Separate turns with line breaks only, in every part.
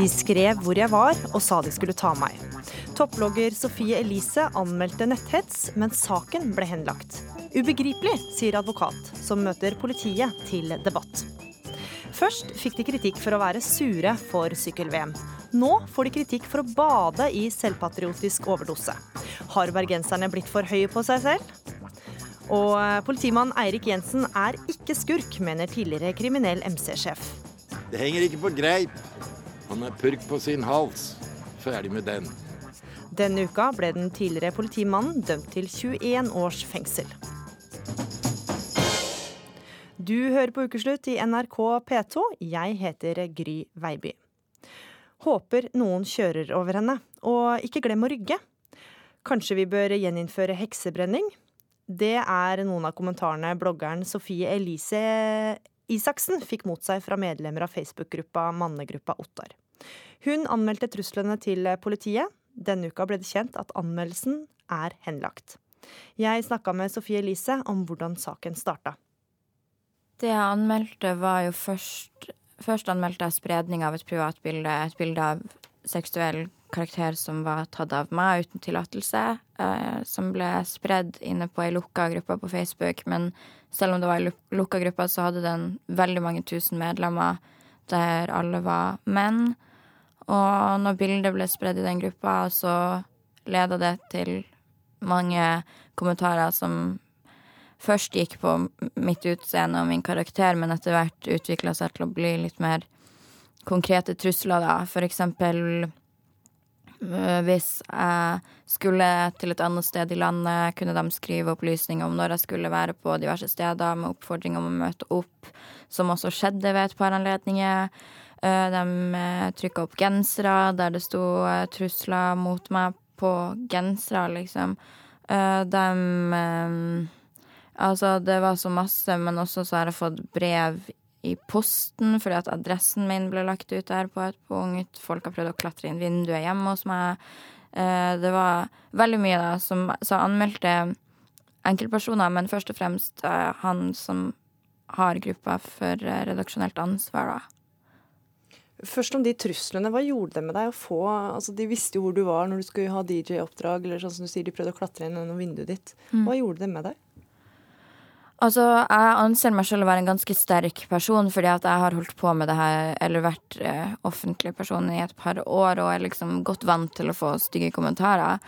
De skrev hvor jeg var og sa de skulle ta meg. Topplogger Sofie Elise anmeldte netthets, men saken ble henlagt. Ubegripelig, sier advokat, som møter politiet til debatt. Først fikk de kritikk for å være sure for sykkel-VM. Nå får de kritikk for å bade i selvpatriotisk overdose. Har bergenserne blitt for høye på seg selv? Og politimann Eirik Jensen er ikke skurk, mener tidligere kriminell MC-sjef.
Det henger ikke på greip. Han er purk på sin hals. Ferdig med den.
Denne uka ble den tidligere politimannen dømt til 21 års fengsel. Du hører på Ukeslutt i NRK P2. Jeg heter Gry Veiby. Håper noen kjører over henne. Og ikke glem å rygge. Kanskje vi bør gjeninnføre heksebrenning? Det er noen av kommentarene bloggeren Sofie Elise Isaksen fikk mot seg fra medlemmer av Facebook-gruppa Mannegruppa Ottar. Hun anmeldte truslene til politiet. Denne uka ble det kjent at anmeldelsen er henlagt. Jeg snakka med Sofie Elise om hvordan saken starta.
Det jeg anmeldte, var jo først Først anmeldte jeg spredning av et privat bilde, et bilde av seksuell karakter som var tatt av meg uten tillatelse, eh, som ble spredd inne på ei lukka gruppe på Facebook. Men selv om det var ei lukka gruppe, så hadde den veldig mange tusen medlemmer der alle var menn. Og når bildet ble spredd i den gruppa, så leda det til mange kommentarer som først gikk på mitt utseende og min karakter, men etter hvert utvikla seg til å bli litt mer konkrete trusler, da. For eksempel hvis jeg skulle til et annet sted i landet, kunne de skrive opplysninger om når jeg skulle være på diverse steder, med oppfordring om å møte opp, som også skjedde ved et par anledninger. Øh, de øh, trykka opp gensere der det sto trusler mot meg på gensere, liksom. De Altså, det var så masse, men også så har jeg fått brev i posten fordi at adressen min ble lagt ut der på et punkt. Folk har prøvd å klatre inn vinduet hjemme hos meg. Eh, det var veldig mye da som, Så anmeldte enkeltpersoner, men først og fremst eh, han som har gruppa for eh, redaksjonelt ansvar, da.
Først om de truslene. Hva gjorde det med deg å få altså De visste jo hvor du var når du skulle ha DJ-oppdrag, eller sånn som du sier, de prøvde å klatre inn gjennom vinduet ditt. Mm. Hva gjorde det med deg?
Altså, jeg anser meg selv å være en ganske sterk person, fordi at jeg har holdt på med det her, eller vært eh, offentlig person i et par år, og er liksom godt vant til å få stygge kommentarer.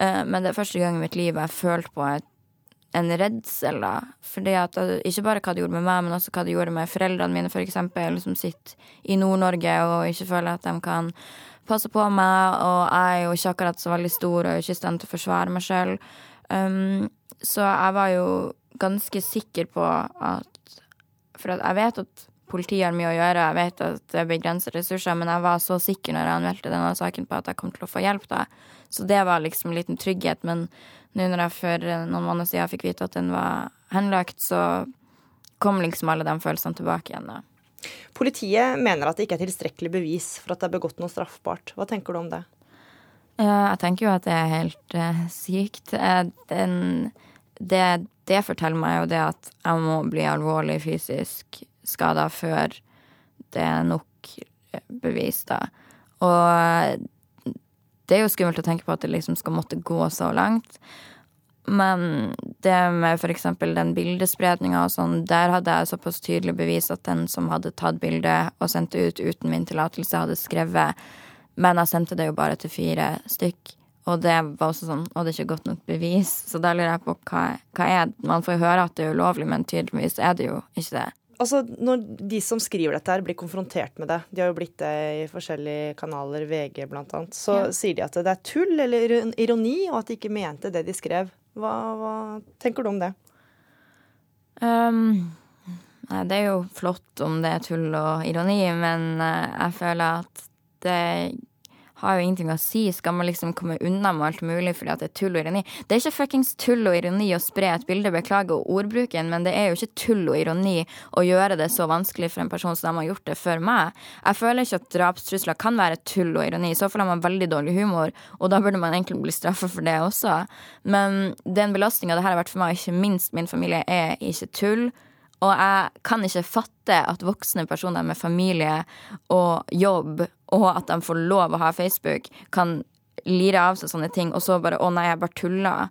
Eh, men det er første gang i mitt liv jeg følte på et, en redsel, da. Fordi at eh, ikke bare hva det gjorde med meg, men også hva det gjorde med foreldrene mine, eksempel, som sitter i Nord-Norge og ikke føler at de kan passe på meg, og jeg er jo ikke akkurat så veldig stor og ikke i stand til å forsvare meg sjøl. Um, så jeg var jo ganske sikker på at For at jeg vet at politiet har mye å gjøre, jeg vet at det er begrensede ressurser, men jeg var så sikker når jeg anmeldte denne saken på at jeg kom til å få hjelp da. Så det var liksom en liten trygghet. Men nå når jeg for noen måneder siden fikk vite at den var henlagt, så kom liksom alle de følelsene tilbake igjen. da.
Politiet mener at det ikke er tilstrekkelig bevis for at det er begått noe straffbart. Hva tenker du om det?
Jeg tenker jo at det er helt uh, sykt. Den, det det forteller meg jo det at jeg må bli alvorlig fysisk skada før det er nok bevis, da. Og det er jo skummelt å tenke på at det liksom skal måtte gå så langt. Men det med eksempel den bildespredninga og sånn, der hadde jeg såpass tydelig bevis at den som hadde tatt bildet og sendt det ut uten min tillatelse, hadde skrevet Men jeg sendte det jo bare til fire stykk. Og det var også sånn Og det er ikke godt nok bevis. Så da lurer jeg på hva, hva er Man får jo høre at det er ulovlig, men tydeligvis er det jo ikke det.
Altså, Når de som skriver dette, her blir konfrontert med det, de har jo blitt det i forskjellige kanaler, VG bl.a., så ja. sier de at det er tull eller ironi, og at de ikke mente det de skrev. Hva, hva tenker du om det?
Um, nei, det er jo flott om det er tull og ironi, men uh, jeg føler at det har jo ingenting å si. Skal man liksom komme unna med alt mulig fordi at det er tull og ironi? Det er ikke fuckings tull og ironi å spre et bilde, beklager ordbruken, men det er jo ikke tull og ironi å gjøre det så vanskelig for en person som de har gjort det før meg. Jeg føler ikke at drapstrusler kan være tull og ironi. I så fall har man veldig dårlig humor, og da burde man egentlig bli straffa for det også. Men den belastninga det her har vært for meg, ikke minst min familie, er ikke tull. Og jeg kan ikke fatte at voksne personer med familie og jobb, og at de får lov å ha Facebook, kan lire av seg sånne ting, og så bare 'Å nei, jeg bare tulla'.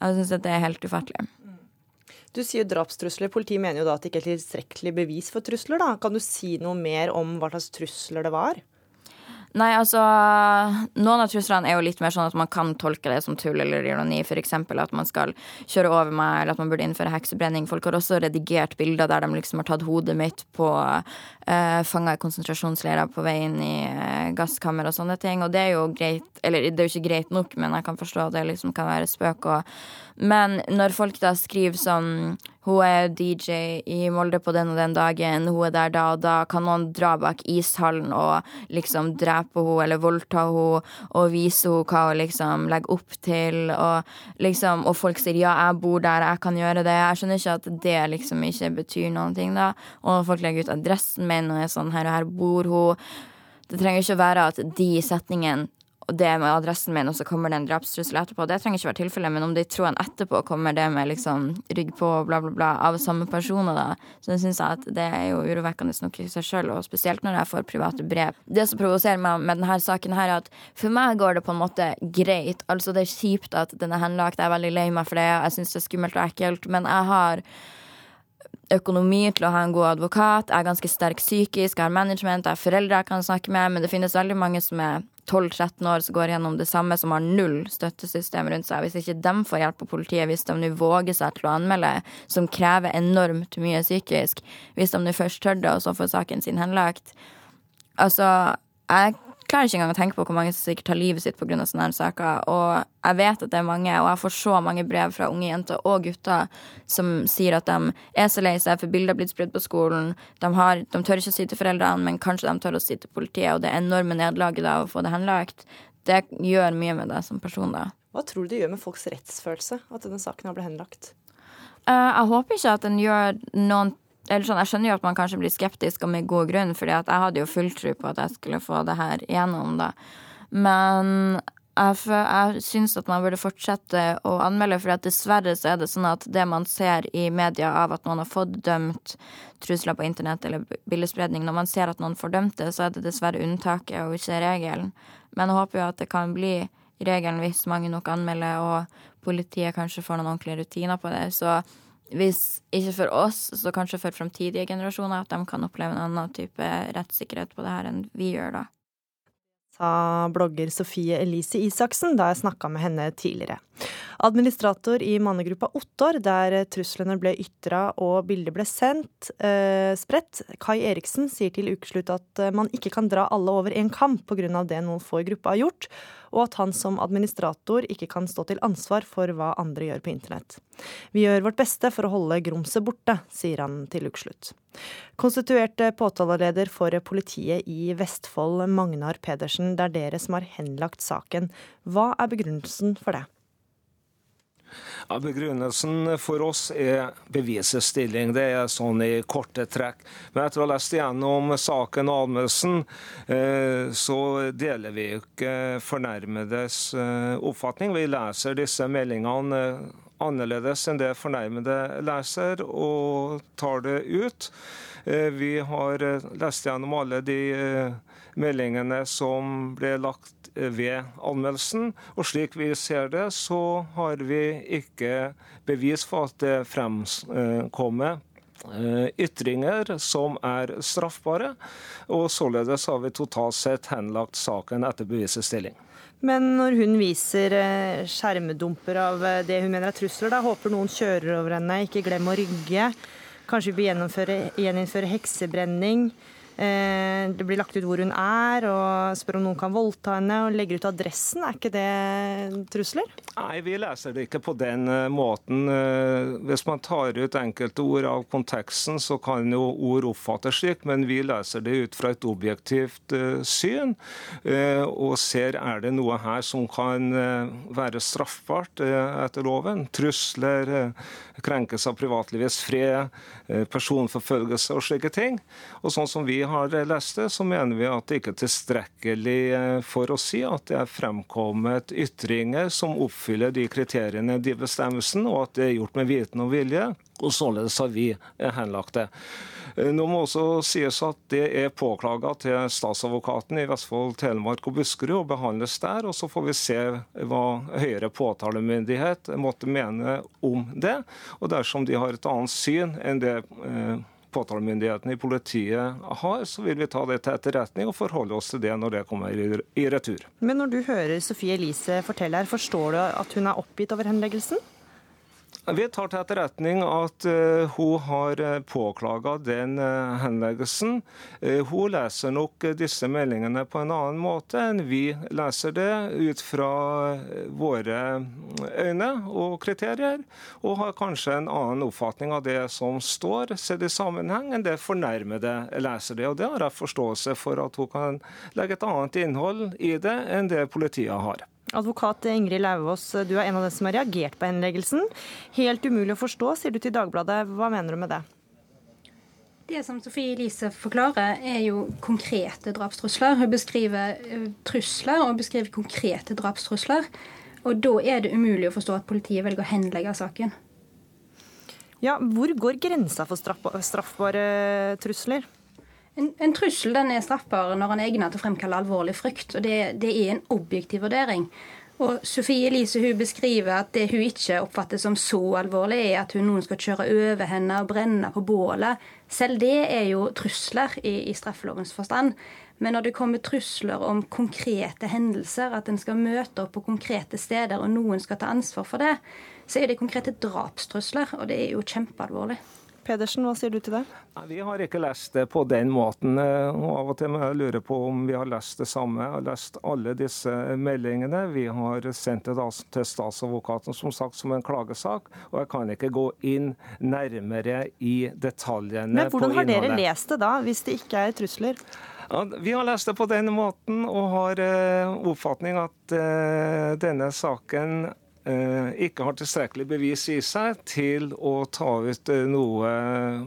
Jeg syns det er helt ufattelig.
Du sier drapstrusler. Politiet mener jo da at det ikke er tilstrekkelig bevis for trusler. da. Kan du si noe mer om hva slags trusler det var?
Nei, altså Noen av truslene er jo litt mer sånn at man kan tolke det som tull eller ironi. F.eks. at man skal kjøre over meg, eller at man burde innføre heksebrenning. Folk har også redigert bilder der de liksom har tatt hodet mitt på uh, fanga i konsentrasjonsleirer på vei inn i uh, gasskammer og sånne ting. Og det er jo greit, eller det er jo ikke greit nok, men jeg kan forstå at det liksom kan være spøk. Og, men når folk da skriver sånn hun er DJ i Molde på den og den dagen, hun er der da og da. Kan noen dra bak ishallen og liksom drepe henne eller voldta henne og vise henne hva hun liksom legger opp til? Og, liksom, og folk sier ja, jeg bor der, jeg kan gjøre det. Jeg skjønner ikke at det liksom ikke betyr noen ting, da. Og folk legger ut adressen min og er sånn her og her bor hun. Det trenger ikke å være at de setningene og det med adressen min, og så kommer det en drapstrussel etterpå. Det trenger ikke være tilfellet, men om de tror en etterpå kommer det med liksom rygg på og bla, bla, bla av samme personer, da, så syns jeg at det er jo urovekkende nok i seg sjøl, og spesielt når jeg får private brev. Det som provoserer meg med denne saken her, er at for meg går det på en måte greit. Altså, det er kjipt at den er henlagt, jeg er veldig lei meg for det, jeg syns det er skummelt og ekkelt, men jeg har økonomi til å ha en god advokat. Jeg er ganske sterk psykisk, jeg har management, jeg har foreldre jeg kan snakke med. Men det finnes veldig mange som er 12-13 år som går gjennom det samme, som har null støttesystem rundt seg. Hvis ikke de får hjelp av politiet, hvis de nå våger seg til å anmelde, som krever enormt mye psykisk, hvis de nå først tør det, og så får saken sin henlagt Altså, jeg klarer ikke engang å tenke på hvor mange som sikkert tar livet sitt pga. sånne her saker. Og jeg vet at det er mange, og jeg får så mange brev fra unge jenter og gutter som sier at de er så lei seg for bilder blitt spredd på skolen. De, har, de, tør ikke å si til foreldrene, men kanskje de tør å si til politiet, og det enorme nederlaget av å få det henlagt, det gjør mye med deg som person, da.
Hva tror du det gjør med folks rettsfølelse at denne saken har blitt henlagt?
Uh, jeg håper ikke at den gjør noen eller sånn, Jeg skjønner jo at man kanskje blir skeptisk, og med god grunn, fordi at jeg hadde jo full tro på at jeg skulle få det her igjennom, da. Men jeg, jeg syns at man burde fortsette å anmelde, for dessverre så er det sånn at det man ser i media av at noen har fått dømt trusler på internett eller bildespredning, når man ser at noen får dømt det, så er det dessverre unntaket og ikke regelen. Men jeg håper jo at det kan bli regelen hvis mange nok anmelder, og politiet kanskje får noen ordentlige rutiner på det. Så hvis ikke for oss, så kanskje for framtidige generasjoner, at de kan oppleve en annen type rettssikkerhet på det her enn vi gjør da.
Sa blogger Sofie Elise Isaksen da jeg snakka med henne tidligere. Administrator i mannegruppa Ottar, der truslene ble ytra og bildet ble sendt, eh, spredt, Kai Eriksen, sier til ukeslutt at man ikke kan dra alle over en kam pga. det noen få i gruppa har gjort, og at han som administrator ikke kan stå til ansvar for hva andre gjør på internett. Vi gjør vårt beste for å holde grumset borte, sier han til ukeslutt. Konstituerte påtaleleder for politiet i Vestfold, Magnar Pedersen, det er dere som har henlagt saken. Hva er begrunnelsen for det?
Ja, begrunnelsen for oss er bevisets stilling. Det er sånn i korte trekk. Men etter å ha lest igjennom saken og anmeldelsen, eh, så deler vi ikke fornærmedes eh, oppfatning. Vi leser disse meldingene eh, annerledes enn det fornærmede leser, og tar det ut. Vi har lest gjennom alle de meldingene som ble lagt ved anmeldelsen. Og slik vi ser det, så har vi ikke bevis for at det fremkommer eh, ytringer som er straffbare, og således har vi totalt sett henlagt saken etter bevisets stilling.
Men når hun viser skjermdumper skjermedumper av eh, det hun mener er trusler, da håper noen kjører over henne, ikke glem å rygge. Kanskje vi vil gjeninnføre heksebrenning. Eh, det blir lagt ut hvor hun er, og spør om noen kan voldta henne, og legger ut adressen. Er ikke det trusler?
Nei, vi leser det ikke på den eh, måten. Eh, hvis man tar ut enkelte ord av konteksten, så kan jo ord oppfattes slik, men vi leser det ut fra et objektivt syn, og ser er det noe her som kan være straffbart etter loven. Trusler, krenkelse av privatlivets fred, personforfølgelse og slike ting. Og sånn som vi har lest det, så mener vi at det ikke er tilstrekkelig for å si at det er fremkommet ytringer som oppfyller de kriteriene i bestemmelsen, og at det er gjort med viten og vilje. Og således har vi henlagt det. Eh, nå må også sies at det er påklaga til statsadvokaten i Vestfold, Telemark og Buskerud og behandles der. og Så får vi se hva høyere påtalemyndighet måtte mene om det. Og dersom de har et annet syn enn det eh, påtalemyndigheten i politiet har, så vil vi ta det til etterretning og forholde oss til det når det kommer i retur.
Men når du hører Sofie Elise fortelle her, forstår du at hun er oppgitt over henleggelsen?
Vi tar til etterretning at uh, hun har eh, påklaga den uh, henleggelsen. Hun leser nok disse meldingene på en annen måte enn vi leser det, ut fra våre øyne og kriterier, og har kanskje en annen oppfatning av det som står, sett i sammenheng, enn det fornærmede leser det. Og Det har jeg forståelse for at hun kan legge et annet innhold i det enn det politiet har.
Advokat Ingrid Lauvås, du er en av dem som har reagert på henleggelsen. Helt umulig å forstå, sier du til Dagbladet. Hva mener du med det?
Det som Sofie Elise forklarer, er jo konkrete drapstrusler. Hun beskriver eh, trusler og beskriver konkrete drapstrusler. Og da er det umulig å forstå at politiet velger å henlegge saken.
Ja, Hvor går grensa for straffbare trusler?
En, en trussel den er straffbar når han er egnet til å fremkalle alvorlig frykt. og det, det, er en objektiv vurdering. Og Sofie Elise hun beskriver at det hun ikke oppfatter som så alvorlig, er at hun noen skal kjøre over henne og brenne på bålet. Selv det er jo trusler i, i straffelovens forstand. Men når det kommer trusler om konkrete hendelser, at en skal møte opp på konkrete steder, og noen skal ta ansvar for det, så er det konkrete drapstrusler, og det er jo kjempealvorlig.
Pedersen, hva sier du til det?
Vi har ikke lest det på den måten. og Av og til må jeg lure på om vi har lest det samme. Jeg har lest alle disse meldingene. Vi har sendt det til statsadvokaten som sagt som en klagesak. Og jeg kan ikke gå inn nærmere i detaljene
Men hvordan har dere lest det da, hvis det ikke er trusler?
Ja, vi har lest det på den måten og har uh, oppfatning at uh, denne saken Eh, ikke har tilstrekkelig bevis i seg til å ta ut eh, noe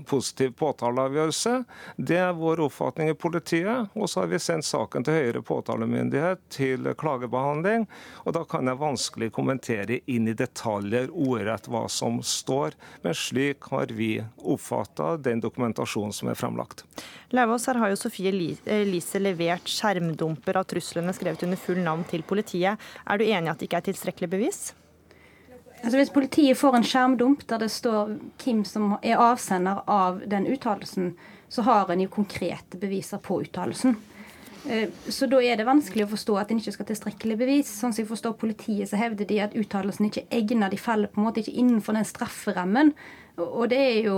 positiv påtaleavgjørelse. Det er vår oppfatning i politiet. Og så har vi sendt saken til høyere påtalemyndighet til klagebehandling. Og da kan jeg vanskelig kommentere inn i detaljer ordrett hva som står. Men slik har vi oppfatta den dokumentasjonen som er fremlagt.
Lauvås, her har jo Sofie Elise levert skjermdumper av truslene skrevet under full navn til politiet. Er du enig i at det ikke er tilstrekkelig bevis?
Altså Hvis politiet får en skjermdump der det står hvem som er avsender av den uttalelsen, så har en jo konkrete beviser på uttalelsen. Eh, så da er det vanskelig å forstå at en ikke skal ha tilstrekkelig bevis. Sånn som jeg forstår politiet, så hevder de at uttalelsen ikke er egnet. De faller på en måte ikke innenfor den strafferammen. Og det er jo,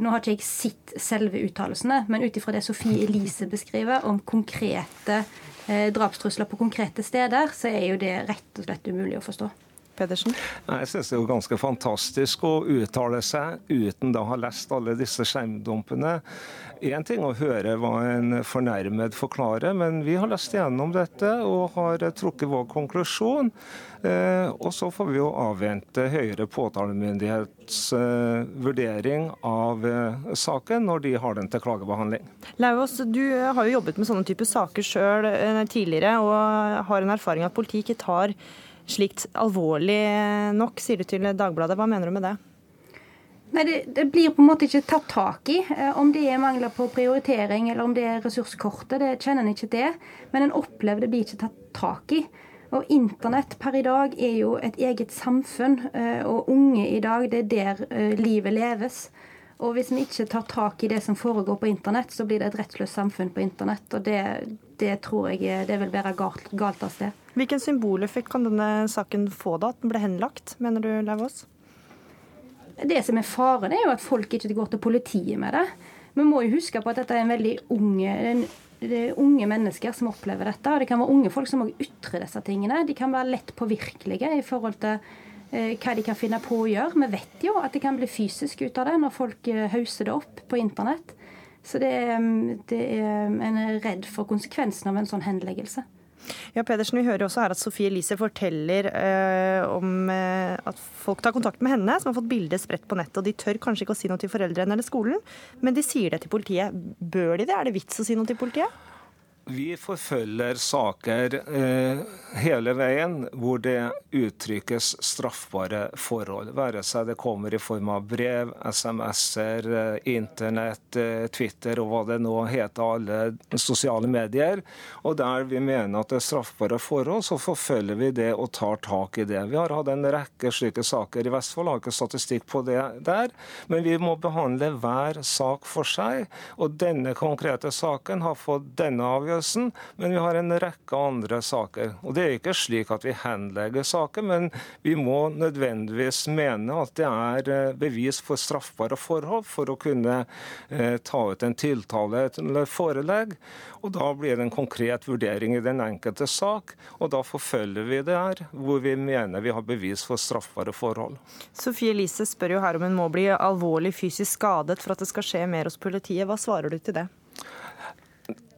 Nå har ikke jeg sett selve uttalelsene, men ut ifra det Sofie Elise beskriver om konkrete eh, drapstrusler på konkrete steder, så er jo det rett og slett umulig å forstå.
Pedersen?
Jeg synes det er jo ganske fantastisk å uttale seg uten å ha lest alle disse skjermdumpene. Én ting å høre hva en fornærmet forklarer, men vi har lest gjennom dette og har trukket vår konklusjon. Eh, og så får vi jo avvente høyere påtalemyndighets eh, vurdering av eh, saken når de har den til klagebehandling.
Lauvås, du har jo jobbet med sånne typer saker sjøl tidligere og har en erfaring at politiet ikke tar slikt alvorlig nok, sier du til Dagbladet. Hva mener du med det?
Nei, det, det, blir på en måte ikke tatt tak i. Eh, om det er mangler på prioritering eller om det er ressurskortet, det kjenner en ikke til. Men en opplever det blir ikke tatt tak i. Og Internett per i dag er jo et eget samfunn, eh, og unge i dag, det er der eh, livet leves. Og hvis vi ikke tar tak i det som foregår på internett, så blir det et rettsløst samfunn på internett. Og det, det tror jeg det vil være galt, galt av sted.
Hvilken symboleffekt kan denne saken få da, at den ble henlagt, mener du Lauvås?
Det som er faren, er jo at folk ikke går til politiet med det. Vi må jo huske på at dette er en veldig unge, det er unge mennesker som opplever dette. og Det kan være unge folk som også ytrer disse tingene. De kan være lett påvirkelige i forhold til Eh, hva de kan finne på å gjøre. Vi vet jo at det kan bli fysisk ut av det når folk eh, hauser det opp på internett. Så det, er, det er, en er redd for konsekvensen av en sånn henleggelse.
Ja, Pedersen, Vi hører også her at Sofie Elise forteller eh, om eh, at folk tar kontakt med henne, som har fått bildet spredt på nettet. og De tør kanskje ikke å si noe til foreldrene eller skolen, men de sier det til politiet. Bør de det? Er det vits å si noe til politiet?
Vi forfølger saker eh, hele veien hvor det uttrykkes straffbare forhold. Være seg det kommer i form av brev, SMS-er, eh, internett, eh, Twitter og hva det nå heter, alle sosiale medier. Og der vi mener at det er straffbare forhold, så forfølger vi det og tar tak i det. Vi har hatt en rekke slike saker i Vestfold, har ikke statistikk på det der. Men vi må behandle hver sak for seg. Og denne konkrete saken har fått denne avgjørelsen avgjørelsen, men vi har en rekke andre saker. Og Det er ikke slik at vi henlegger saker, men vi må nødvendigvis mene at det er eh, bevis for straffbare forhold for å kunne eh, ta ut en tiltale eller forelegg. Og Da blir det en konkret vurdering i den enkelte sak, og da forfølger vi det her hvor vi mener vi har bevis for straffbare forhold.
Sofie Elise spør jo her om hun må bli alvorlig fysisk skadet for at det skal skje mer hos politiet. Hva svarer du til det?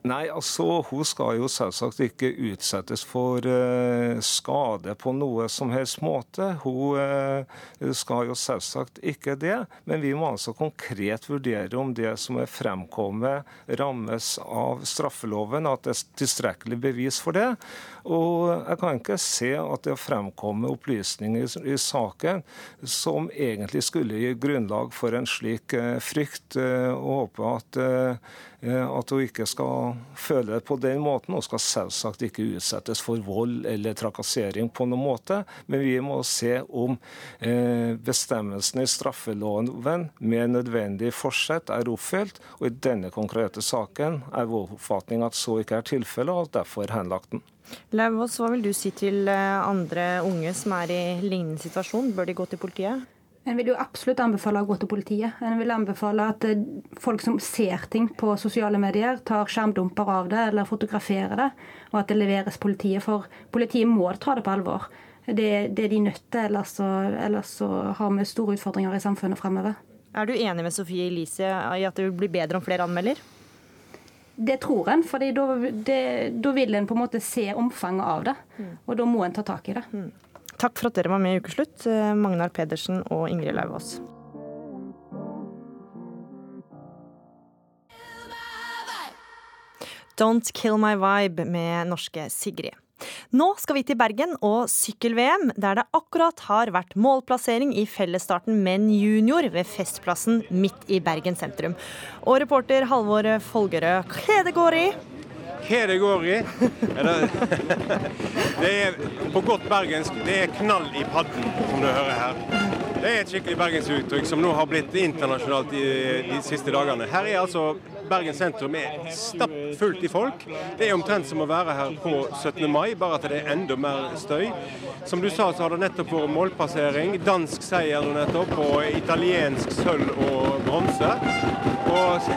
Nei, altså Hun skal jo selvsagt ikke utsettes for uh, skade på noe som helst måte. Hun uh, skal jo selvsagt ikke det. Men vi må altså konkret vurdere om det som er fremkommet, rammes av straffeloven, at det er tilstrekkelig bevis for det. Og jeg kan ikke se at det har fremkommet opplysninger i, i saken som egentlig skulle gi grunnlag for en slik uh, frykt, og håpe at at hun ikke skal føle det på den måten. Hun skal selvsagt ikke utsettes for vold eller trakassering på noen måte, men vi må se om eh, bestemmelsene i straffeloven med nødvendig forsett er oppfylt. Og i denne konkrete saken er vår oppfatning at så ikke er tilfellet, og derfor henlagt den.
Lauvås, hva vil du si til eh, andre unge som er i lignende situasjon? Bør de gå til politiet?
En vil jo absolutt anbefale å gå til politiet. En vil anbefale at eh, folk som ser ting på sosiale medier, tar skjermdumper av det eller fotograferer det, og at det leveres politiet. For politiet må ta det på alvor. Det, det er de nødt til, ellers så, ellers så har vi store utfordringer i samfunnet fremover.
Er du enig med Sofie Elise i at det vil bli bedre om flere anmelder?
Det tror en, for da vil en på en måte se omfanget av det. Mm. Og da må en ta tak i det. Mm.
Takk for at dere var med i Ukeslutt, eh, Magnar Pedersen og Ingrid Lauvås. Don't Kill My Vibe med norske Sigrid. Nå skal vi til Bergen og sykkel-VM, der det akkurat har vært målplassering i fellesstarten menn junior ved Festplassen midt i Bergen sentrum. Og reporter Halvor Folgerød, går i?
Hva det går i. Det er på godt bergensk det er knall i padden, som du hører her. Det er et skikkelig bergensuttrykk som nå har blitt internasjonalt de, de siste dagene. Her er altså Bergen sentrum er stappfullt i folk. Det er omtrent som å være her på 17. mai, bare at det er enda mer støy. Som du sa, så har det nettopp vært målpassering. Dansk seier nå nettopp, og italiensk sølv og bronse. Og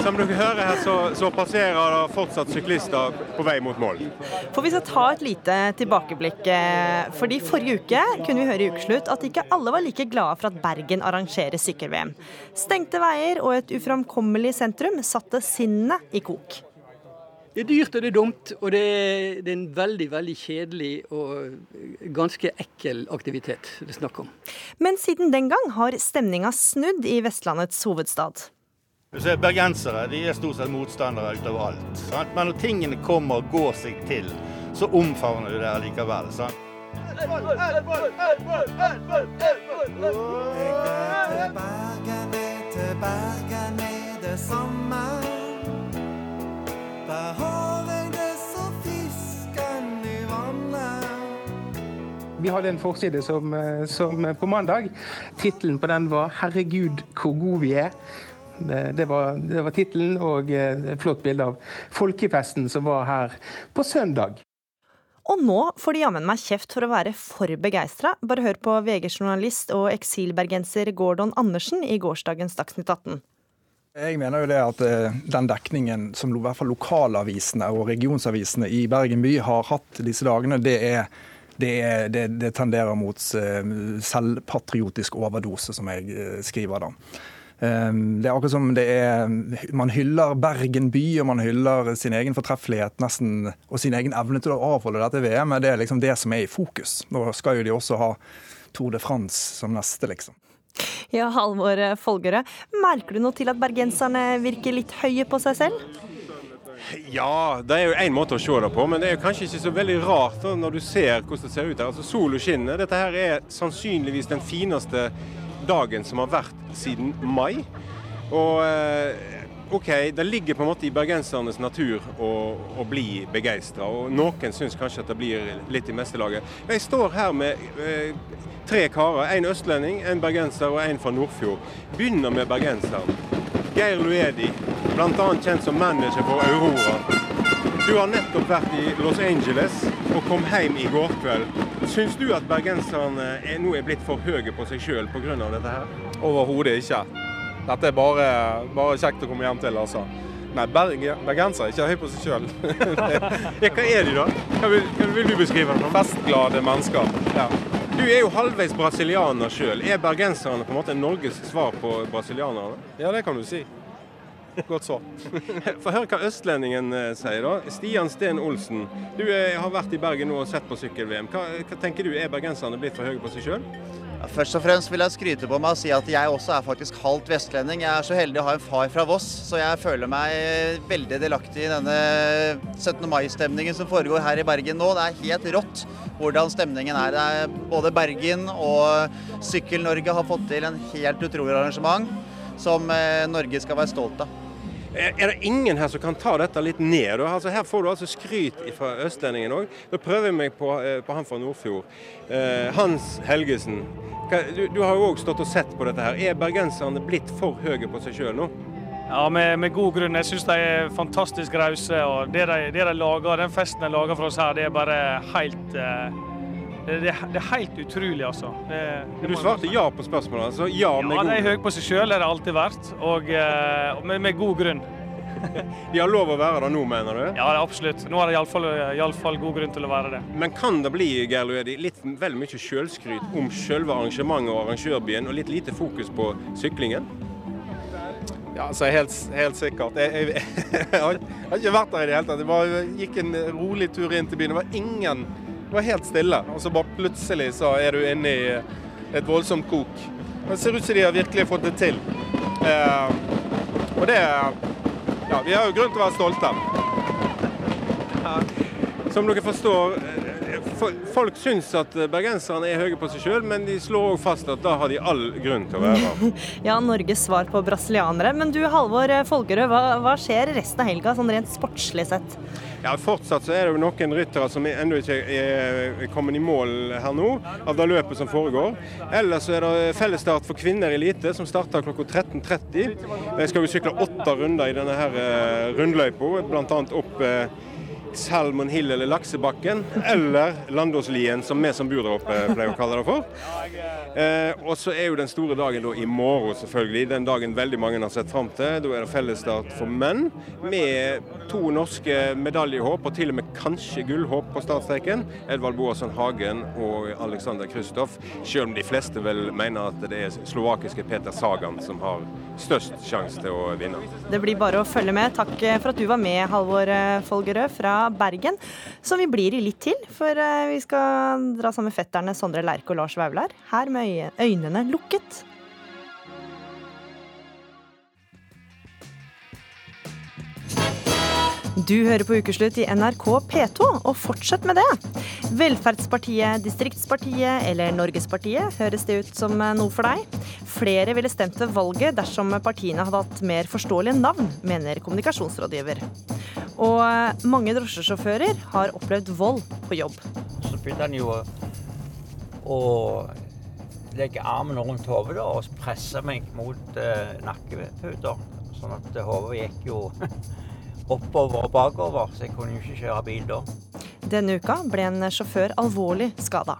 som dere hører her, så, så, passerer det fortsatt syklister på vei mot mål.
For Vi skal ta et lite tilbakeblikk. Eh, fordi Forrige uke kunne vi høre i Ukeslutt at ikke alle var like glade for at Bergen arrangerer sykkel-VM. Stengte veier og et uframkommelig sentrum sentrum satte sinnet i kok.
Det er dyrt og det er dumt, og det er, det er en veldig veldig kjedelig og ganske ekkel aktivitet det er snakk om.
Men siden den gang har stemninga snudd i Vestlandets hovedstad.
Bergensere de er stort sett motstandere utover alt. Sant? Men når tingene kommer og går seg til, så omfavner du det likevel. Sant? Jeg til Bergen, Bergen det samme. Der har jeg det som fisken i vannet.
Vi hadde en forside som, eh, som på mandag. Tittelen på den var 'Herregud, hvor god vi er'. Det, det var, det var tittelen og eh, et flott bilde av folkefesten som var her på søndag.
Og nå får de jammen meg kjeft for å være for begeistra. Bare hør på VG-journalist og eksilbergenser Gordon Andersen i gårsdagens Dagsnytt 18.
Jeg mener jo det at eh, den dekningen som i hvert fall lokalavisene og regionsavisene i Bergen by har hatt disse dagene, det, er, det, er, det, det tenderer mot eh, selvpatriotisk overdose, som jeg eh, skriver da. Det er akkurat som det er Man hyller Bergen by, og man hyller sin egen fortreffelighet nesten, og sin egen evne til å avholde dette VM-et. Det er liksom det som er i fokus. Nå skal jo de også ha Tour de France som neste, liksom.
Ja, Halvor Folgerø, Merker du noe til at bergenserne virker litt høye på seg selv?
Ja, det er jo én måte å se det på, men det er jo kanskje ikke så veldig rart når du ser hvordan det ser ut her. Altså Sola skinner. Dette her er sannsynligvis den fineste dagen som har vært siden mai. Og eh, OK, det ligger på en måte i bergensernes natur å, å bli begeistra. Og noen syns kanskje at det blir litt i meste Jeg står her med eh, tre karer. En østlending, en bergenser og en fra Nordfjord. Begynner med bergenseren. Geir Luedi, bl.a. kjent som manager for Aurora. Du har nettopp vært i Los Angeles og kom hjem i går kveld. Syns du at bergenserne er, nå er blitt for høye på seg sjøl pga. dette her?
Overhodet ikke. Dette er bare, bare, kjekt å komme hjem til, altså. Nei, bergensere er ikke høy på seg sjøl.
ja, hva er de, da? Hva vil, hva vil du beskrive dem?
Festglade mennesker. Ja.
Du er jo halvveis brasilianer sjøl. Er bergenserne på en måte Norges svar på brasilianerne?
Ja, det kan du si. Godt så.
Få høre hva østlendingen eh, sier, da. Stian Steen Olsen, du er, har vært i Bergen nå og sett på sykkel-VM. Hva, hva, tenker du, er bergenserne blitt for høye på seg sjøl?
Ja, først og fremst vil jeg skryte på meg og si at jeg også er faktisk halvt vestlending. Jeg er så heldig å ha en far fra Voss, så jeg føler meg veldig delaktig i denne 17. mai-stemningen som foregår her i Bergen nå. Det er helt rått hvordan stemningen er. er både Bergen og Sykkel-Norge har fått til en helt utrolig arrangement som eh, Norge skal være stolt av.
Er det ingen her som kan ta dette litt ned? Altså, her får du altså skryt fra østlendingen òg. Da prøver jeg meg på, eh, på, han fra Nordfjord. Eh, Hans Helgesen. Du, du har jo òg stått og sett på dette her. Er bergenserne blitt for høye på seg sjøl nå?
Ja, med, med, god grunn. Jeg syns de er fantastisk rause. Og det de, det de, lager, den festen de lager for oss her, det er bare helt uh, det, det, det, er helt utrolig, altså.
du svarte ja på spørsmålet? altså Ja, med
ja, de er høye på seg sjøl, det har det alltid vært. Og og med, med, god grunn.
de har lov å være det nå, mener du?
Ja, absolutt. Nå har de iallfall god grunn til å være det.
Men kan det bli Geir Luedi, litt vel mye sjølskryt om selve arrangementet og arrangørbyen, og litt lite fokus på syklingen?
Ja, altså helt, helt sikkert. Jeg, jeg, jeg, har ikke vært der i det hele tatt. Jeg bare gikk en rolig tur inn til byen. Det var ingen Det var helt stille. Og så bare plutselig så er du inne i et voldsomt kok. Det ser ut som de har virkelig fått det til. Eh, og det Ja, vi har jo grunn til å være stolte.
Ja, som dere forstår folk syns at bergenserne er høye på seg sjøl, men de slår òg fast at da har de all grunn til å være
Ja, Norges svar på brasilianere. Men du Halvor Folgerød, hva, hva skjer resten av helga, sånn rent sportslig sett?
Ja, Fortsatt så er det jo noen ryttere som ennå ikke er kommet i mål her nå, av det løpet som foregår. Ellers så er det fellesstart for kvinner elite, som starter klokka 13.30. De skal jo sykle åtte runder i denne her eh, rundløypa, bl.a. opp eh, Salmon Hill eller Laksebakken, eller Landåslien, som vi som bor der oppe pleier å kalle det for. Eh, og så er jo den store dagen da i morgen, selvfølgelig. Den dagen veldig mange har sett fram til. Da er det fellesstart for menn, med to norske medaljehåp, og til og med kanskje gullhåp på startstreken. Edvald Boasson Hagen og Alexander Kristoff, selv om de fleste vel mener at det er slovakiske Peter Sagan som har størst sjanse til å vinne.
Det blir bare å følge med. Takk for at du var med, Halvor Folgerød fra Bergen, som vi blir i litt til. For eh, vi skal dra sammen med fetterne Sondre Lerche og Lars Vaular, her med øynene lukket. Du hører på Ukeslutt i NRK P2, og fortsett med det. Velferdspartiet, Distriktspartiet eller Norgespartiet, høres det ut som noe for deg? Flere ville stemt ved valget dersom partiene hadde hatt mer forståelige navn, mener kommunikasjonsrådgiver. Og mange drosjesjåfører har opplevd vold på jobb.
Så begynte han jo å legge armen rundt hodet og presse meg mot uh, nakkeputer. Sånn at hodet gikk jo oppover og bakover, så jeg kunne jo ikke kjøre bil da.
Denne uka ble en sjåfør alvorlig skada.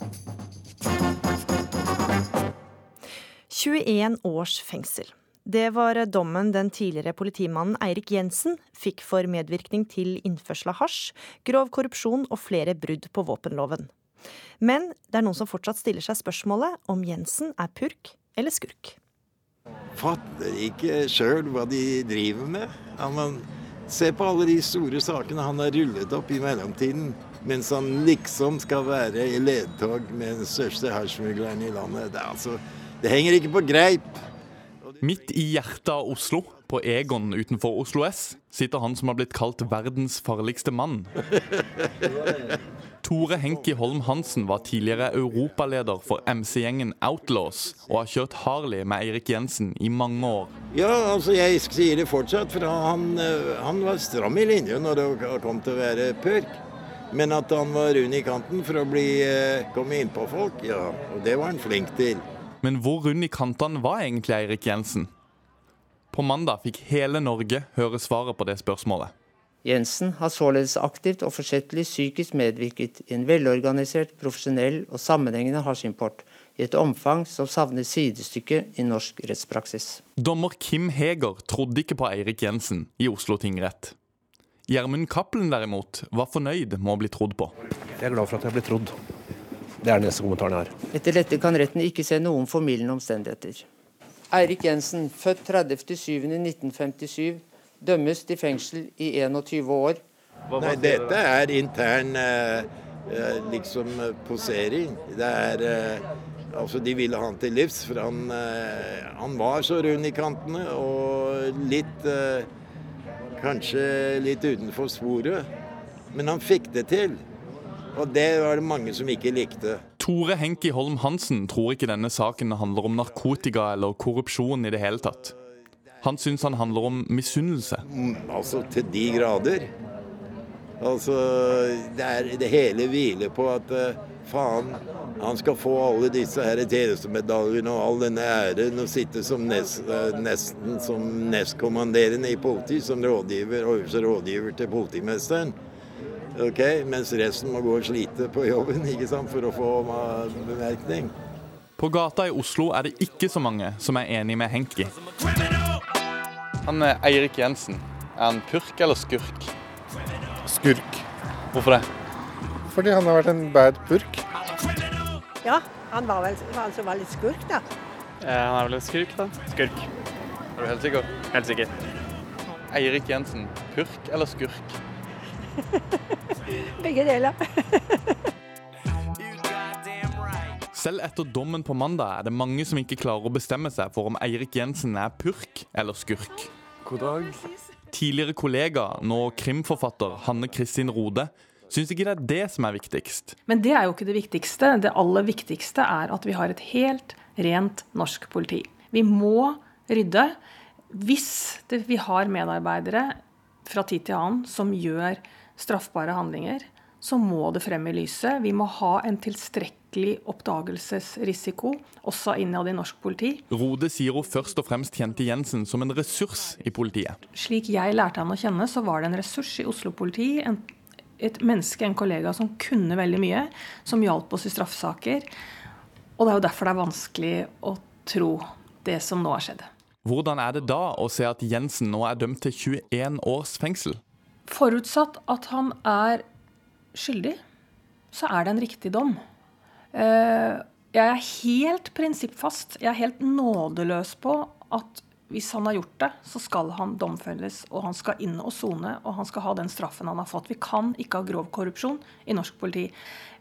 21 års fengsel. Det var dommen den tidligere politimannen Eirik Jensen fikk for medvirkning til innførsel av hasj, grov korrupsjon og flere brudd på våpenloven. Men det er noen som fortsatt stiller seg spørsmålet om Jensen er purk eller skurk.
fatter ikke sjøl hva de driver med. Ja, men, se på alle de store sakene han har rullet opp i mellomtiden. Mens han liksom skal være i ledtog med den største hasjsmugleren i landet. Det, altså, det henger ikke på greip.
Midt i hjertet av Oslo, på Egon utenfor Oslo S, sitter han som har blitt kalt verdens farligste mann. Tore Henki Holm Hansen var tidligere europaleder for MC-gjengen Outlaws, og har kjørt Harley med Eirik Jensen i mange år.
Ja, altså jeg sier det fortsatt, for han, eh, han var stram i linjen når det kom til å være purk. Men at han var rund i kanten for å bli, eh, komme innpå folk, ja, og det var han flink til.
Men hvor rund i kantene var egentlig Eirik Jensen? På mandag fikk hele Norge høre svaret på det spørsmålet.
Jensen har således aktivt og forsettlig psykisk medvirket i en velorganisert, profesjonell og sammenhengende hasjimport i et omfang som savner sidestykke i norsk rettspraksis.
Dommer Kim Heger trodde ikke på Eirik Jensen i Oslo tingrett. Gjermund Cappelen derimot var fornøyd med å bli trodd på.
Jeg er glad for at jeg ble trodd. Det er den eneste kommentaren jeg har.
Etter dette kan retten ikke se noen formildende omstendigheter. Eirik Jensen, født 30.07.1957, dømmes til fengsel i 21 år.
Nei, dette er intern eh, eh, liksom eh, posering. Det er eh, Altså, de ville han til livs, for han, eh, han var så rund i kantene og litt eh, Kanskje litt utenfor sporet. Men han fikk det til. Og det var det mange som ikke likte.
Tore Henki Holm Hansen tror ikke denne saken handler om narkotika eller korrupsjon i det hele tatt. Han syns han handler om misunnelse.
Mm, Altså til de grader. Altså, det, er, det hele hviler på at eh, faen, han skal få alle disse her tjenestemedaljene og all denne æren og sitte som nest, eh, nesten som nestkommanderende i politi, som rådgiver, øverste rådgiver til politimesteren. Ok, Mens resten må gå og slite på jobben ikke sant, for å få ma- bemerkning.
På gata i Oslo er det ikke så mange som er enig med Henki. Han er Eirik Jensen. Er han purk eller skurk?
Skurk.
Hvorfor det?
Fordi han har vært en bad purk.
Ja, han var vel han som var litt skurk, da.
han er vel en skurk, da? Skurk. Er du helt sikker? Helt sikker. Eirik Jensen, purk eller skurk?
Begge deler.
Selv etter dommen på mandag er det mange som ikke klarer å bestemme seg for om Eirik Jensen er purk eller skurk.
God dag.
Tidligere kollega, nå krimforfatter Hanne Kristin Rode, syns ikke det er det som er viktigst.
Men det er jo ikke det viktigste. Det aller viktigste er at vi har et helt rent norsk politi. Vi må rydde. Hvis det, vi har medarbeidere fra tid til annen som gjør straffbare handlinger, så må det frem i lyset. Vi må ha en tilstrekkelig oppdagelsesrisiko også innad i norsk politi.
Rode sier hun først og fremst kjente Jensen som en ressurs i politiet.
Slik jeg lærte han å kjenne, så var det en ressurs i Oslo politi. En, et menneske, en kollega som kunne veldig mye, som hjalp oss i straffesaker. Og det er jo derfor det er vanskelig å tro det som nå har skjedd.
Hvordan er det da å se at Jensen nå er dømt til 21 års fengsel?
Forutsatt at han er skyldig, så er det en riktig dom. Eh, Jeg er helt prinsippfast, jeg er helt nådeløs på at hvis han har gjort det, så skal han domfelles, og han skal inn og sone, og han skal ha den straffen han har fått. Vi kan ikke ha grov korrupsjon i norsk politi.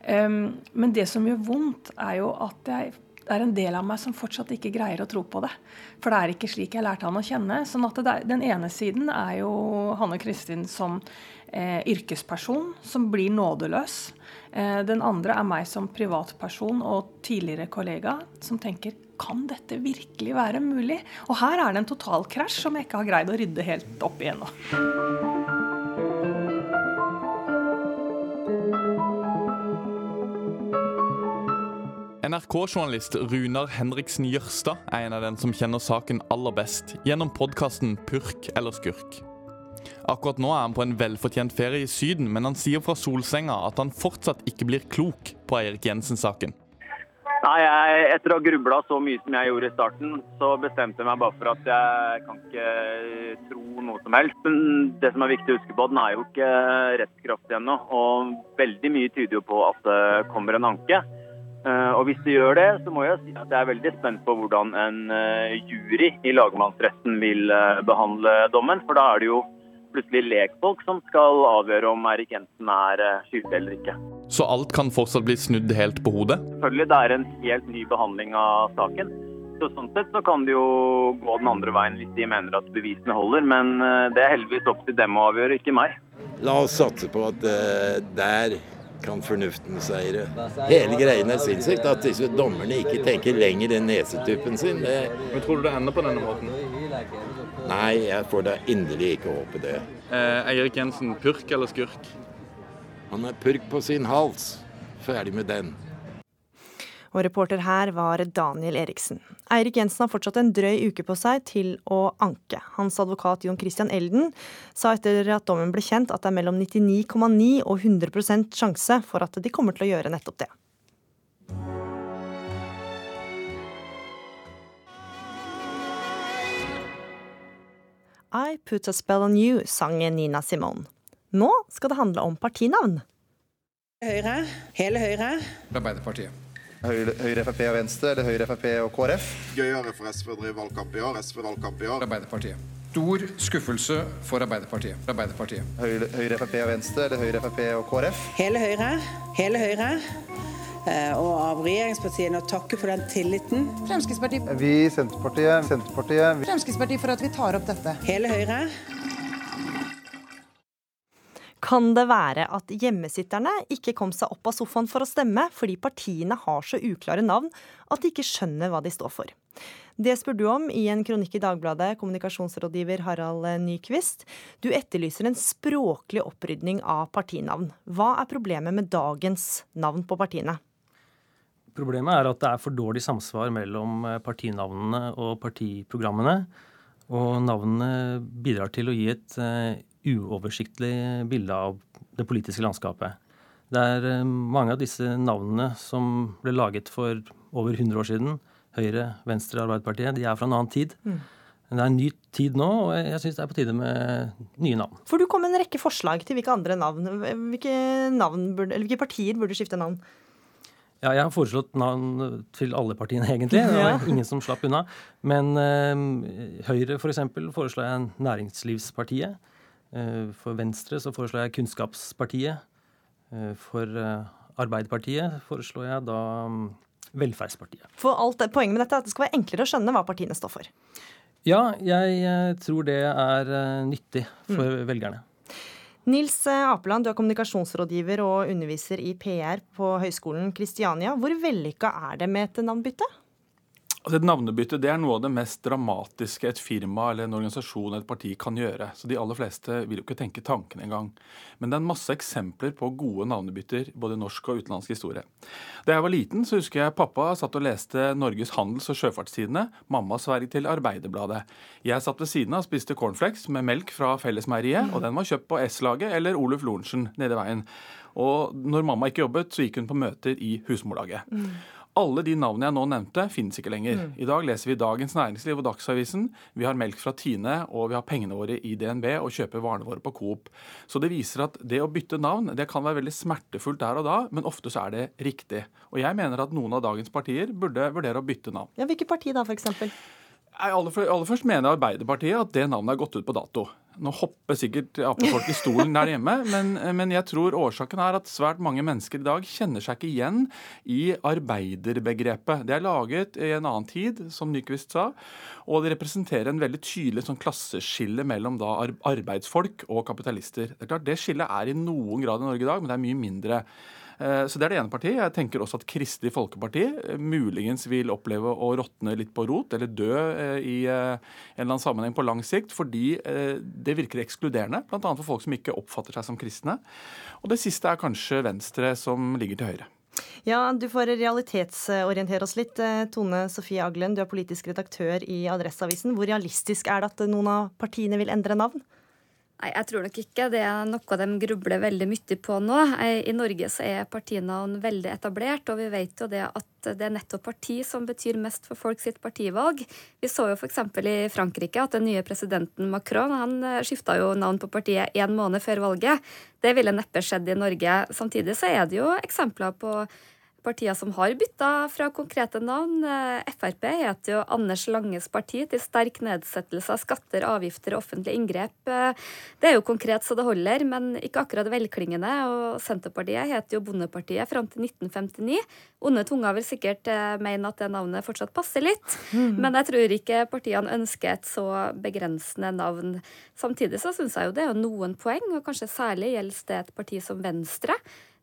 Men det som gjør vondt, er jo at jeg, det er en del av meg som fortsatt ikke greier å tro på det. For det er ikke slik jeg lærte han å kjenne. sånn at er, Den ene siden er jo Hanne Kristin som eh, yrkesperson, som blir nådeløs. Eh, den andre er meg som privatperson og tidligere kollega, som tenker kan dette virkelig være mulig? Og her er det en totalkrasj som jeg ikke har greid å rydde helt opp i ennå.
NRK-journalist Runar Henriksen Jørstad er en av den som kjenner saken aller best, gjennom podkasten Purk eller skurk. Akkurat nå er han på en velfortjent ferie i Syden, men han sier fra solsenga at han fortsatt ikke blir klok på Eirik Jensen-saken.
Nei, jeg, Etter å ha grubla så mye som jeg gjorde i starten, så bestemte jeg meg bare for at jeg kan ikke tro noe som helst. Men det som er viktig å huske på, den er jo ikke rettskraftig ennå. Og veldig mye tyder jo på at det kommer en anke. Eh, Og hvis det gjør det, så må jeg si at jeg er veldig spent på hvordan en eh, jury i lagmannsretten vil eh, behandle dommen. For da er det jo plutselig lekfolk som skal avgjøre om Erik Jensen er skyldig eller ikke.
Så alt kan fortsatt bli snudd helt på hodet?
Selvfølgelig det er en helt ny behandling av saken. Så sånn sett så kan det jo gå den andre veien hvis de mener at bevisene holder. Men det er heldigvis opp til dem å avgjøre, ikke meg.
La oss satse på at uh, der kan fornuften seire. Hele greien er sinnssykt. At disse dommerne ikke tenker lenger enn nesetuppen sin. Det...
Men Tror du det ender på denne måten?
Nei, jeg får da inderlig ikke håpe det.
Eh, Eirik Jensen, purk eller skurk?
Han er purk på sin hals. Ferdig med den.
Og reporter her var Daniel Eriksen. Eirik Jensen har fortsatt en drøy uke på seg til å anke. Hans advokat Jon Christian Elden sa etter at dommen ble kjent at det er mellom 99,9 og 100% sjanse for at de kommer til å gjøre nettopp det. I Put a Spell on You, sang Nina Simone. Nå skal det handle om partinavn.
Høyre, hele Høyre.
Arbeiderpartiet.
Høyre, Høyre, Frp og Venstre eller Høyre, Frp og KrF?
Gøyere for SV å drive valgkamp i år. SV valgkamp i år. Arbeiderpartiet. Stor skuffelse for Arbeiderpartiet. Arbeiderpartiet.
Høyre, Høyre, Frp og Venstre eller Høyre, Frp og KrF?
Hele Høyre, hele Høyre. Eh, Og av regjeringspartiene å takke for den tilliten.
Fremskrittspartiet.
Vi i Senterpartiet, Senterpartiet
Fremskrittspartiet for at vi tar opp dette.
Hele Høyre.
Kan det være at hjemmesitterne ikke kom seg opp av sofaen for å stemme fordi partiene har så uklare navn at de ikke skjønner hva de står for? Det spør du om i en kronikk i Dagbladet, kommunikasjonsrådgiver Harald Nyquist. Du etterlyser en språklig opprydning av partinavn. Hva er problemet med dagens navn på partiene?
Problemet er at det er for dårlig samsvar mellom eh, partinavnene og partiprogrammene. Og navnene bidrar til å gi et eh, uoversiktlig bilde av det politiske landskapet. Det er eh, mange av disse navnene som ble laget for over 100 år siden, Høyre, Venstre, Arbeiderpartiet, de er fra en annen tid.
Mm.
Det er en ny tid nå, og jeg syns det er på tide med nye navn.
For du kom med en rekke forslag til hvilke andre navn. Hvilke, navn burde, eller hvilke partier burde skifte navn?
Ja, jeg har foreslått navn til alle partiene, egentlig. Det var ingen som slapp unna. Men eh, Høyre for eksempel, foreslår jeg Næringslivspartiet. Eh, for Venstre så foreslår jeg Kunnskapspartiet. Eh, for eh, Arbeiderpartiet foreslår jeg da mm, Velferdspartiet.
For alt, Poenget med dette er at det skal være enklere å skjønne hva partiene står for.
Ja, jeg tror det er nyttig for
Mm.
velgerne.
Nils Apeland, du er kommunikasjonsrådgiver og underviser i PR på Høgskolen Kristiania. Hvor vellykka er det med et navnbytte?
Altså et navnebytte det er noe av det mest dramatiske et firma eller en organisasjon eller et parti kan gjøre. Så de aller fleste vil jo ikke tenke tanken engang. Men det er en masse eksempler på gode navnebytter, både norsk og utenlandsk historie. Da jeg var liten, så husker jeg pappa satt og leste Norges handels- og Sjøfartstidene, Mamma sverget til Arbeiderbladet. Jeg satt ved siden av og spiste cornflakes med melk fra Fellesmeieriet, og den var kjøpt på S-laget eller Oluf Lorentzen nede i veien. Og når mamma ikke jobbet, så gikk hun på møter i husmorlaget. Alle de navnene jeg nå nevnte, finnes ikke lenger.
Mm.
I dag leser vi Dagens Næringsliv og Dagsavisen. Vi har melk fra Tine, og vi har pengene våre i DNB og kjøper varene våre på Coop. Så det viser at det å bytte navn det kan være veldig smertefullt der og da, men ofte så er det riktig. Og jeg mener at noen av dagens partier burde vurdere å bytte navn.
Ja, Hvilket parti da, f.eks.?
Aller først mener Arbeiderpartiet at det navnet er gått ut på dato. Nå hopper sikkert Ap-folk i stolen der hjemme, men, men jeg tror årsaken er at svært mange mennesker i dag kjenner seg ikke igjen i arbeiderbegrepet. Det er laget i en annen tid, som Nyquist sa, og det representerer en veldig tydelig sånn klasseskille mellom da arbeidsfolk og kapitalister. Det er klart, det skillet er i noen grad i Norge i dag, men det er mye mindre. Eh, Så Det er det ene partiet. Jeg tenker også at Kristelig Folkeparti eh, muligens vil oppleve å råtne litt på rot, eller dø eh, i en eller annen sammenheng på lang sikt, fordi det virker ekskluderende, bl.a. for folk som ikke oppfatter seg som kristne. Og det siste er kanskje Venstre, som ligger til høyre.
Ja, Du får realitetsorientere oss litt. Tone Sofie Aglen, du er politisk redaktør i Adresseavisen. Hvor realistisk er det at noen av partiene vil endre navn?
Nei, jeg tror nok ikke. Det er noe de grubler veldig mye på nå. Eh, I Norge så er partinavn veldig etablert, og vi vet jo det at det er nettopp parti som betyr mest for folk sitt partivalg. Vi så jo f.eks. i Frankrike at den nye presidenten Macron han skifta jo navn på partiet én måned før valget. Det ville neppe skjedd i Norge. Samtidig så er det jo eksempler på partier som har bytta fra konkrete navn. Eh, Frp heter jo Anders Langes parti til sterk nedsettelse av skatter, avgifter og offentlige inngrep. Eh, Det er jo konkret så det holder, men ikke akkurat velklingende. Og Senterpartiet heter jo Bondepartiet fram til 1959. Onde tunger vil sikkert eh, mene at det navnet fortsatt passer litt, men jeg tror ikke partiene ønsker et så begrensende navn. Samtidig så syns jeg jo det er noen poeng, og kanskje særlig gjelder det et parti som Venstre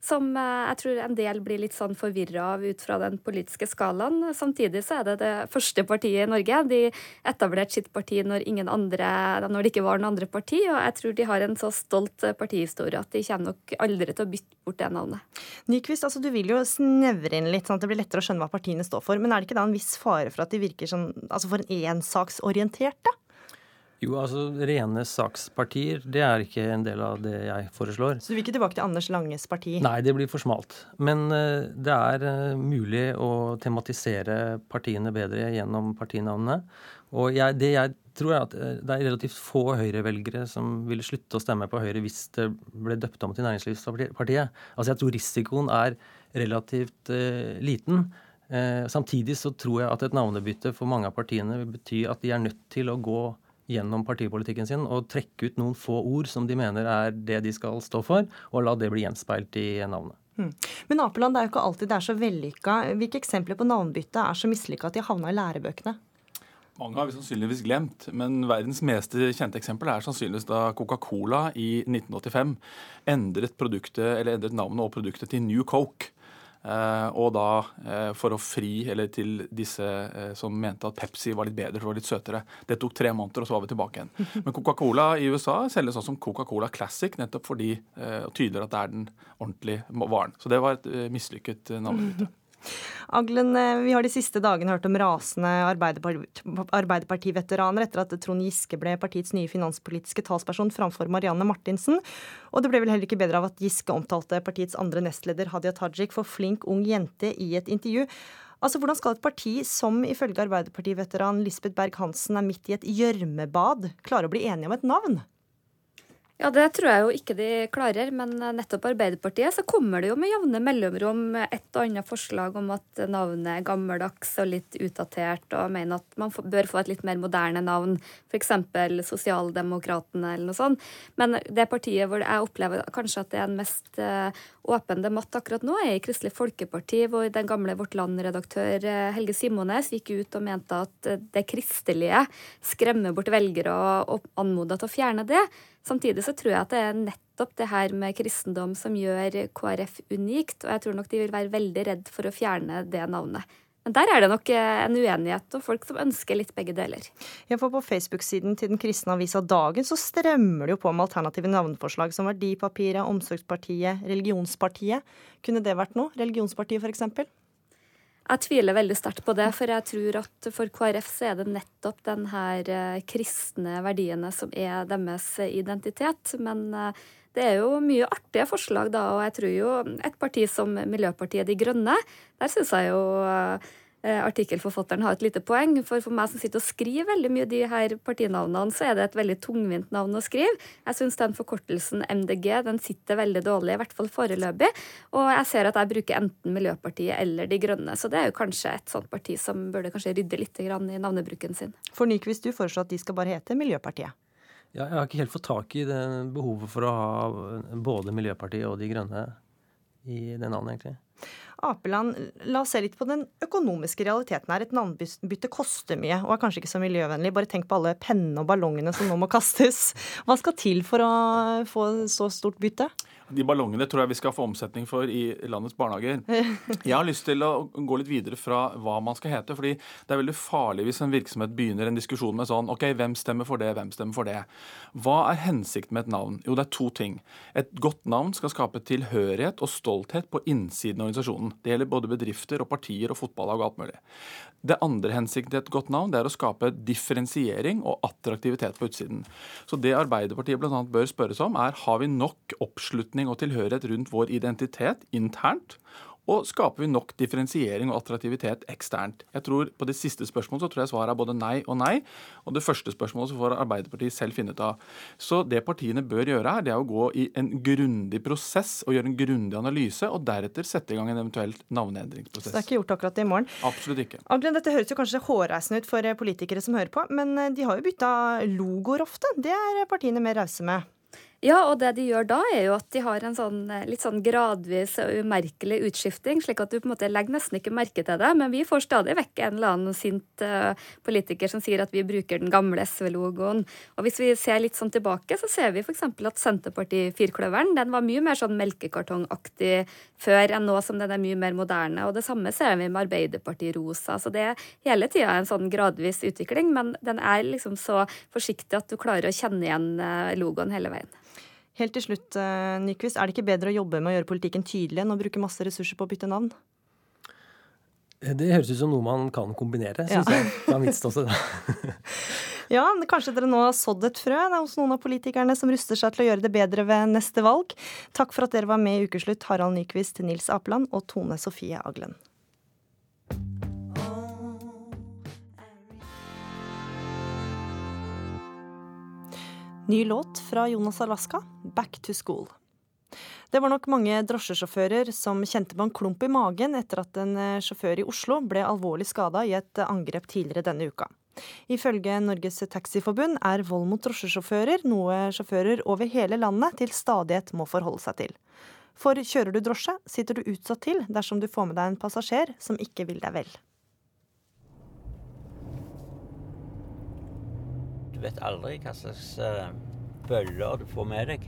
som eh, jeg tror en del blir litt sånn forvirra av ut fra den politiske skalaen. Samtidig så er det det første partiet i Norge. De etablerte sitt parti når, andre, når det ikke var noen andre parti, og jeg tror de har en så stolt eh, partihistorie at de kommer nok aldri til å bytte bort det navnet.
Nyquist, altså du vil jo snevre inn litt, sånn at det blir lettere å skjønne hva partiene står for. Men er det ikke da en viss fare for at de virker sånn, altså for en ensaksorientert, da?
Jo, altså rene sakspartier, det er ikke en del av det jeg foreslår.
Så du vil ikke tilbake til Anders Langes parti?
Nei, det blir for smalt. Men uh, det er uh, mulig å tematisere partiene bedre gjennom partinavnene. Og jeg, det jeg tror er at det er relativt få Høyre-velgere som ville slutte å stemme på Høyre hvis det ble døpt om til Næringslivspartiet. Altså jeg tror risikoen er relativt uh, liten. samtidig så tror jeg at et navnebytte for mange av partiene vil bety at de er nødt til å gå gjennom partipolitikken sin og trekke ut noen få ord som de mener er det de skal stå for, og la det bli gjenspeilt i navnet.
Hmm. Men Apeland, det er jo ikke alltid det er så vellykka. Hvilke eksempler på navnbytte er så mislykka at de har havna i lærebøkene?
Mange har vi sannsynligvis glemt, men verdens mest kjente eksempel er sannsynligvis da Coca-Cola i 1985 endret, endret navnet og produktet til New Coke. Uh, og da uh, for å fri, eller til disse uh, som mente at Pepsi var litt bedre, for var litt søtere. Det tok tre måneder, og så var vi tilbake igjen. Men Coca-Cola i USA selges sånn som Coca-Cola Classic, nettopp fordi det tydeligere at det er den ordentlige varen. Så det var et mislykket navnebytte.
Aglen, vi har de siste dagene hørt om rasende Arbeiderparti-veteraner etter at Trond Giske ble partiets nye finanspolitiske talsperson framfor Marianne Martinsen. Og det ble vel heller ikke bedre av at Giske omtalte partiets andre nestleder Hadia Tajik for flink ung jente i et intervju. Altså, Hvordan skal et parti som ifølge Arbeiderparti-veteran Lisbeth Berg-Hansen er midt i et gjørmebad, klare å bli enige om et navn?
Ja, Det tror jeg jo ikke de klarer, men nettopp Arbeiderpartiet så kommer det jo med jevne mellomrom et og annet forslag om at navnet er gammeldags og litt utdatert, og mener at man bør få et litt mer moderne navn, f.eks. Sosialdemokratene eller noe sånt. Men det partiet hvor jeg opplever kanskje at det er en mest eh, åpen debatt akkurat nå, er i Kristelig Folkeparti, hvor den gamle Vårt Land-redaktør eh, Helge Simones gikk ut og mente at det kristelige skremmer bort velgere og anmoda til å fjerne det. Samtidig så tror jeg at det er nettopp det her med kristendom som gjør KrF unikt, og jeg tror nok de vil være veldig redd for å fjerne det navnet. Men der er det nok eh, en uenighet, og folk som ønsker litt begge deler.
Ja, for På Facebook-siden til den kristne avisa Dagen så strømmer det jo på med alternative navneforslag som Verdipapiret, Omsorgspartiet, Religionspartiet. Kunne det vært noe? Religionspartiet f.eks.?
Jeg tviler veldig sterkt på det, for jeg tror at for KrF så er det nettopp den her eh, kristne verdiene som er deres identitet. Men eh, det er jo mye artige forslag, da, og jeg tror jo et parti som Miljøpartiet De Grønne, der syns jeg jo eh, Eh, artikkelforfatteren har et lite poeng. For for meg som sitter og skriver veldig mye de her partinavnene, så er det et veldig tungvint navn å skrive. Jeg syns den forkortelsen MDG den sitter veldig dårlig, i hvert fall foreløpig. Og jeg ser at jeg bruker enten Miljøpartiet eller De Grønne, så det er jo kanskje et sånt parti som burde kanskje rydde litt i navnebruken sin.
For Nyquist, du foreslår at de skal bare hete Miljøpartiet?
Ja, jeg har ikke helt fått tak i det behovet for å ha både Miljøpartiet og De Grønne i det navnet, egentlig.
Apeland, la oss se litt på den økonomiske realiteten her. Et navnbytte koster mye og er kanskje ikke så miljøvennlig. Bare tenk på alle pennene og ballongene som nå må kastes. Hva skal til for å få så stort bytte?
De ballongene tror jeg vi skal få omsetning for i landets barnehager. Jeg har lyst til å gå litt videre fra hva man skal hete. fordi det er veldig farlig hvis en virksomhet begynner en diskusjon med sånn OK, hvem stemmer for det, hvem stemmer for det? Hva er hensikten med et navn? Jo, det er to ting. Et godt navn skal skape tilhørighet og stolthet på innsiden av organisasjonen. Det gjelder både bedrifter og partier og fotballag og alt mulig. Det andre hensikten til et godt navn det er å skape differensiering og attraktivitet på utsiden. Så det Arbeiderpartiet bl.a. bør spørres om, er har vi nok oppslutning og tilhørighet rundt vår identitet internt Og skaper vi nok differensiering og attraktivitet eksternt? Jeg tror På det siste spørsmålet så tror jeg svaret er både nei og nei. Og det første spørsmålet så får Arbeiderpartiet selv finne ut av. Så det partiene bør gjøre her, det er å gå i en grundig prosess og gjøre en grundig analyse, og deretter sette i gang en eventuell navneendringsprosess.
Så det er ikke gjort akkurat i morgen.
Absolutt ikke.
Aglen, dette høres jo kanskje hårreisende ut for politikere som hører på, men eh, de har jo bytta logoer ofte. Det er partiene mer rause med.
Ja, og det de gjør da, er jo at de har en sånn eh, litt sånn gradvis og umerkelig utskifting, slik at du på en måte legger nesten ikke merke til det. Men vi får stadig vekk en eller annen sint uh, politiker som sier at vi bruker den gamle SV-logoen. Og hvis vi ser litt sånn tilbake, så ser vi f.eks. at Senterparti-firkløveren den var mye mer sånn melkekartongaktig før enn nå som den er mye mer moderne. Og det samme ser vi med Arbeiderparti-rosa. Så det er hele tida en sånn gradvis utvikling, men den er liksom så forsiktig at du klarer å kjenne igjen eh, logoen hele veien.
Helt til slutt, eh, Nyquist, er det ikke bedre å jobbe med å gjøre politikken tydelig enn å bruke masse ressurser på å bytte navn?
Eh, det høres ut som noe man kan kombinere, syns ja. jeg. Fra mitt ståsted.
ja, kanskje dere nå har sådd et frø hos noen av politikerne som ruster seg til å gjøre det bedre ved neste valg. Takk for at dere var med i Ukeslutt, Harald Nyquist, Nils Apeland og Tone Sofie Aglen. Ny låt fra Jonas Alaska, 'Back to School'. Det var nok mange drosjesjåfører som kjente på en klump i magen etter at en eh, sjåfør i Oslo ble alvorlig skada i et angrep tidligere denne uka. Ifølge Norges Taxiforbund er vold mot drosjesjåfører noe sjåfører over hele landet til stadighet må forholde seg til. For kjører du drosje, sitter du utsatt til dersom du får med deg en passasjer som ikke vil deg vel.
Du vet aldri hva slags uh, bøller du får med deg.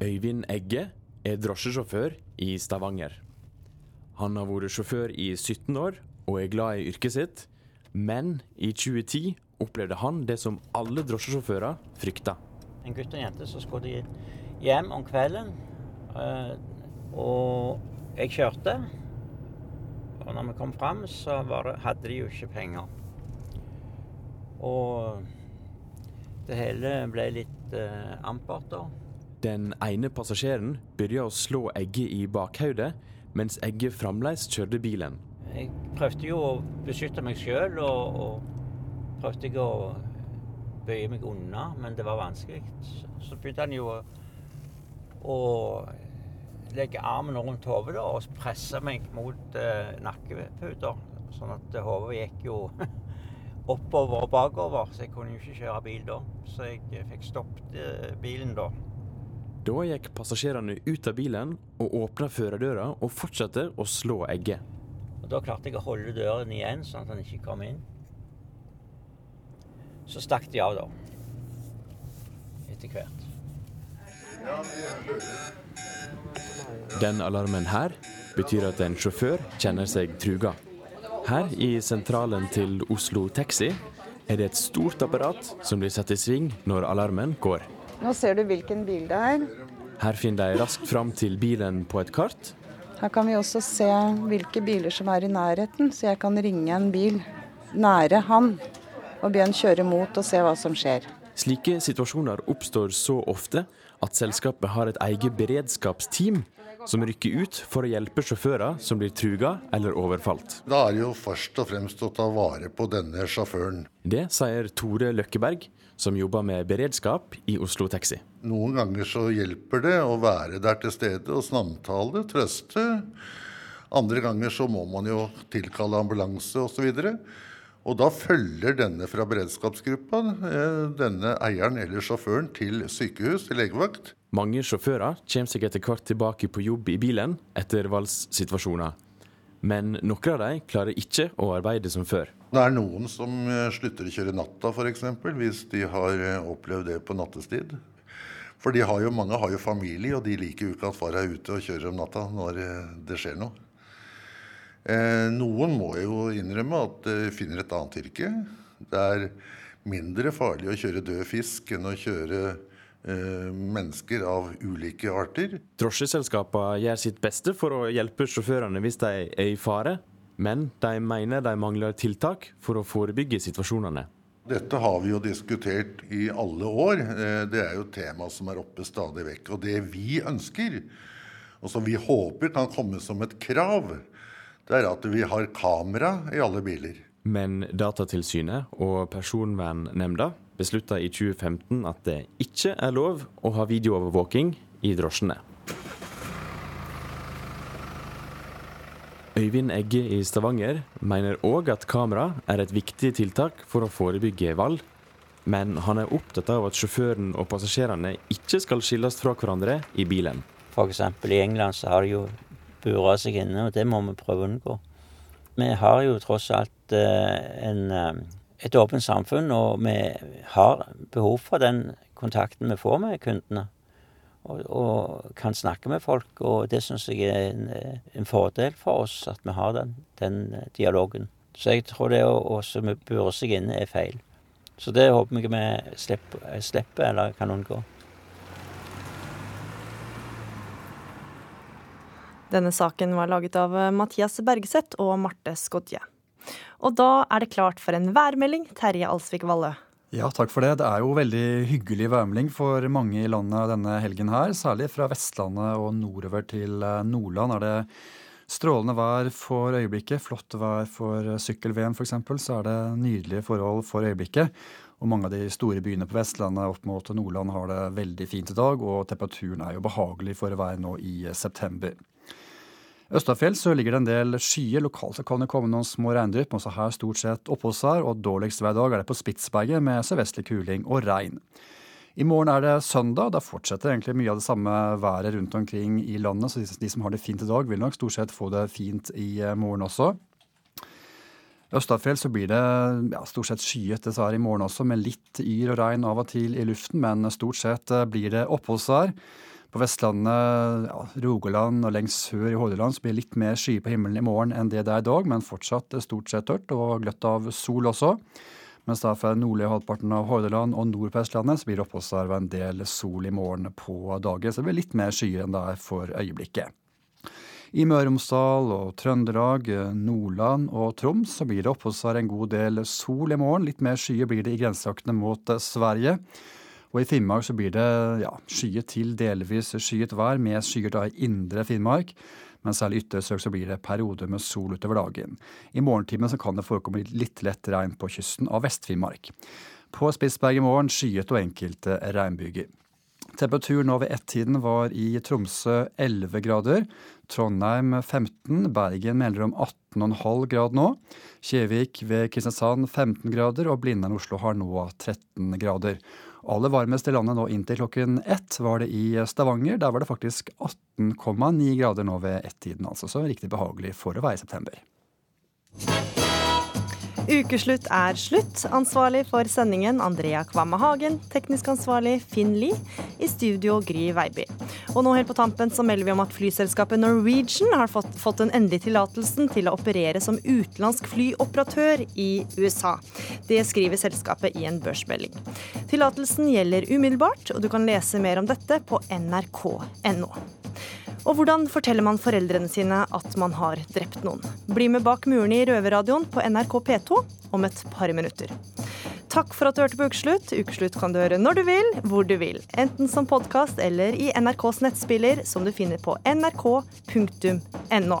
Øyvind Egge er drosjesjåfør i Stavanger. Han har vært sjåfør i 17 år og er glad i yrket sitt, men i 2010 opplevde han det som alle drosjesjåfører frykta.
En gutt og en jente så skulle de hjem om kvelden, uh, og jeg kjørte. Og når vi kom fram, så det, hadde de jo ikke penger. Og det hele ble litt uh, ampert da.
Den ene passasjeren begynte å slå Egget i bakhodet, mens Egget fremdeles kjørte bilen.
Jeg prøvde jo å beskytte meg sjøl, og, og prøvde jeg å bøye meg unna, men det var vanskelig. Så begynte han jo å, å legge armen rundt hodet og presse meg mot uh, nakkeputa, Sånn at hodet gikk jo oppover og bakover, så jeg kunne jo ikke kjøre bil da. Så jeg fikk stoppet eh, bilen da.
Da gikk passasjerene ut av bilen og åpna førerdøra og fortsatte å slå egget.
Og Da klarte jeg å holde døren igjen, sånn at han ikke kom inn. Så stakk de av, da. Etter hvert.
Den alarmen her betyr at en sjåfør kjenner seg truga. Her i sentralen til Oslo Taxi er det et stort apparat som blir satt i sving når alarmen går.
Nå ser du hvilken bil det er.
Her finner de raskt fram til bilen på et kart.
Her kan vi også se hvilke biler som er i nærheten, så jeg kan ringe en bil nære han og be han kjøre mot og se hva som skjer.
Slike situasjoner oppstår så ofte at selskapet har et eget beredskapsteam som rykker ut for å hjelpe sjåfører som blir truga eller overfalt.
Da er det jo først og fremst å ta vare på denne sjåføren.
Det sier Tore Løkkeberg, som jobber med beredskap i Oslo Taxi.
Noen ganger så hjelper det å være der til stede og samtale, trøste. Andre ganger så må man jo tilkalle ambulanse osv. Og da følger denne fra beredskapsgruppa eh, denne eieren eller sjåføren til sykehus, til legevakt.
Mange sjåfører kommer seg etter hvert tilbake på jobb i bilen etter valgssituasjoner. Men noen av dem klarer ikke å arbeide som før.
Det er noen som eh, slutter å kjøre natta f.eks. hvis de har eh, opplevd det på nattestid. For har jo, mange har jo familie, og de liker jo ikke at far er ute og kjører om natta når det skjer noe. Eh, noen må jo innrømme at de finner et annet yrke. Det er mindre farlig å kjøre død fisk enn å kjøre eh, mennesker av ulike arter.
Drosjeselskapene gjør sitt beste for å hjelpe sjåførene hvis de er i fare, men de mener de mangler tiltak for å forebygge situasjonene.
Dette har vi jo diskutert i alle år. Eh, det er jo tema som er oppe stadig vekk. Og det vi ønsker, og som vi håper kan komme som et krav, det er at vi har kamera i alle biler.
Men Datatilsynet og Personvernnemnda beslutta i 2015 at det ikke er lov å ha videoovervåking i drosjene. Øyvind Egge i Stavanger mener òg at kamera er et viktig tiltak for å forebygge vold. Men han er opptatt av at sjåføren og passasjerene ikke skal skilles fra hverandre i bilen.
F.eks. i England så har de jo bura seg inne, og det må vi prøve å unngå. Vi har jo tross alt eh, en, eh, et åpent samfunn, og vi har behov for den kontakten vi får med kundene. Og, og kan snakke med folk, og det syns jeg er en, en, fordel for oss, at vi har den, den dialogen. Så jeg tror det å, bure seg inne er feil. Så det håper jeg vi slipper, slipper eller kan unngå.
Denne saken var laget av Mathias Bergseth og Marte Skodje. Og da er det klart for en værmelding, Terje Alsvik Valle.
Ja, takk for det. Det er jo veldig hyggelig værmelding for mange i landet denne helgen her. Særlig fra Vestlandet og nordover til eh, Nordland er det strålende vær for øyeblikket. Flott vær for sykkel-VM f.eks. Så er det nydelige forhold for øyeblikket. Og mange av de store byene på Vestlandet opp mot Nordland har det veldig fint i dag, og temperaturen er jo behagelig for å være nå i september. Østafjell så ligger det en del skyer. Lokalt kan det komme noen små regndrypp, også her stort sett oppholdsvær. Og dårligst hver dag er det på Spitsberget med sørvestlig kuling og regn. I morgen er det søndag. Da fortsetter egentlig mye av det samme været rundt omkring i landet. Så de som har det fint i dag, vil nok stort sett få det fint i eh, morgen også. Østafjell så blir det ja, stort sett skyet dessverre i morgen også, med litt yr og regn av og til i luften. Men stort sett eh, blir det oppholdsvær. På Vestlandet, ja, Rogaland og lengst sør i Hordaland blir det litt mer skyer på himmelen i morgen enn det det er i dag, men fortsatt stort sett tørt og gløtt av sol også. Mens da fra nordlige halvparten av Hordaland og nord på Vestlandet så blir det oppholdsarva en del sol i morgen på dagen. Så det blir litt mer skyer enn det er for øyeblikket. I Møre og Romsdal og Trøndelag, Nordland og Troms så blir det oppholdsvær en god del sol i morgen. Litt mer skyer blir det i grenseaktene mot Sverige. Og i Finnmark så blir det ja, skyet til delvis skyet vær, med skyer da i indre Finnmark. Men særlig ytre strøk så blir det perioder med sol utover dagen. I morgentimen så kan det forekomme litt lett regn på kysten av Vest-Finnmark. På Spitsberg i morgen skyet og enkelte regnbyger. Temperaturen over ett-tiden var i Tromsø 11 grader. Trondheim 15, Bergen melder om 18,5 grader nå. Kjevik ved Kristiansand 15 grader, og Blindern Oslo har nå 13 grader. Aller varmest i landet nå inntil klokken ett var det i Stavanger. Der var det faktisk 18,9 grader nå ved ett-tiden, altså. Så riktig behagelig for å være i september.
Ukeslutt er slutt. Ansvarlig for sendingen Andrea Kvamme Hagen. Teknisk ansvarlig Finn Lie. I studio Gry Veiby. Og nå helt på tampen så melder vi om at flyselskapet Norwegian har fått, fått den endelige tillatelsen til å operere som utenlandsk flyoperatør i USA. Det skriver selskapet i en børsmelding. Tillatelsen gjelder umiddelbart, og du kan lese mer om dette på nrk.no. Og hvordan forteller man foreldrene sine at man har drept noen? Bli med bak murene i Røverradioen på NRK P2 om et par minutter. Takk for at du hørte på Ukeslutt. Ukeslutt kan du høre når du vil, hvor du vil. Enten som podkast eller i NRKs nettspiller, som du finner på nrk.no.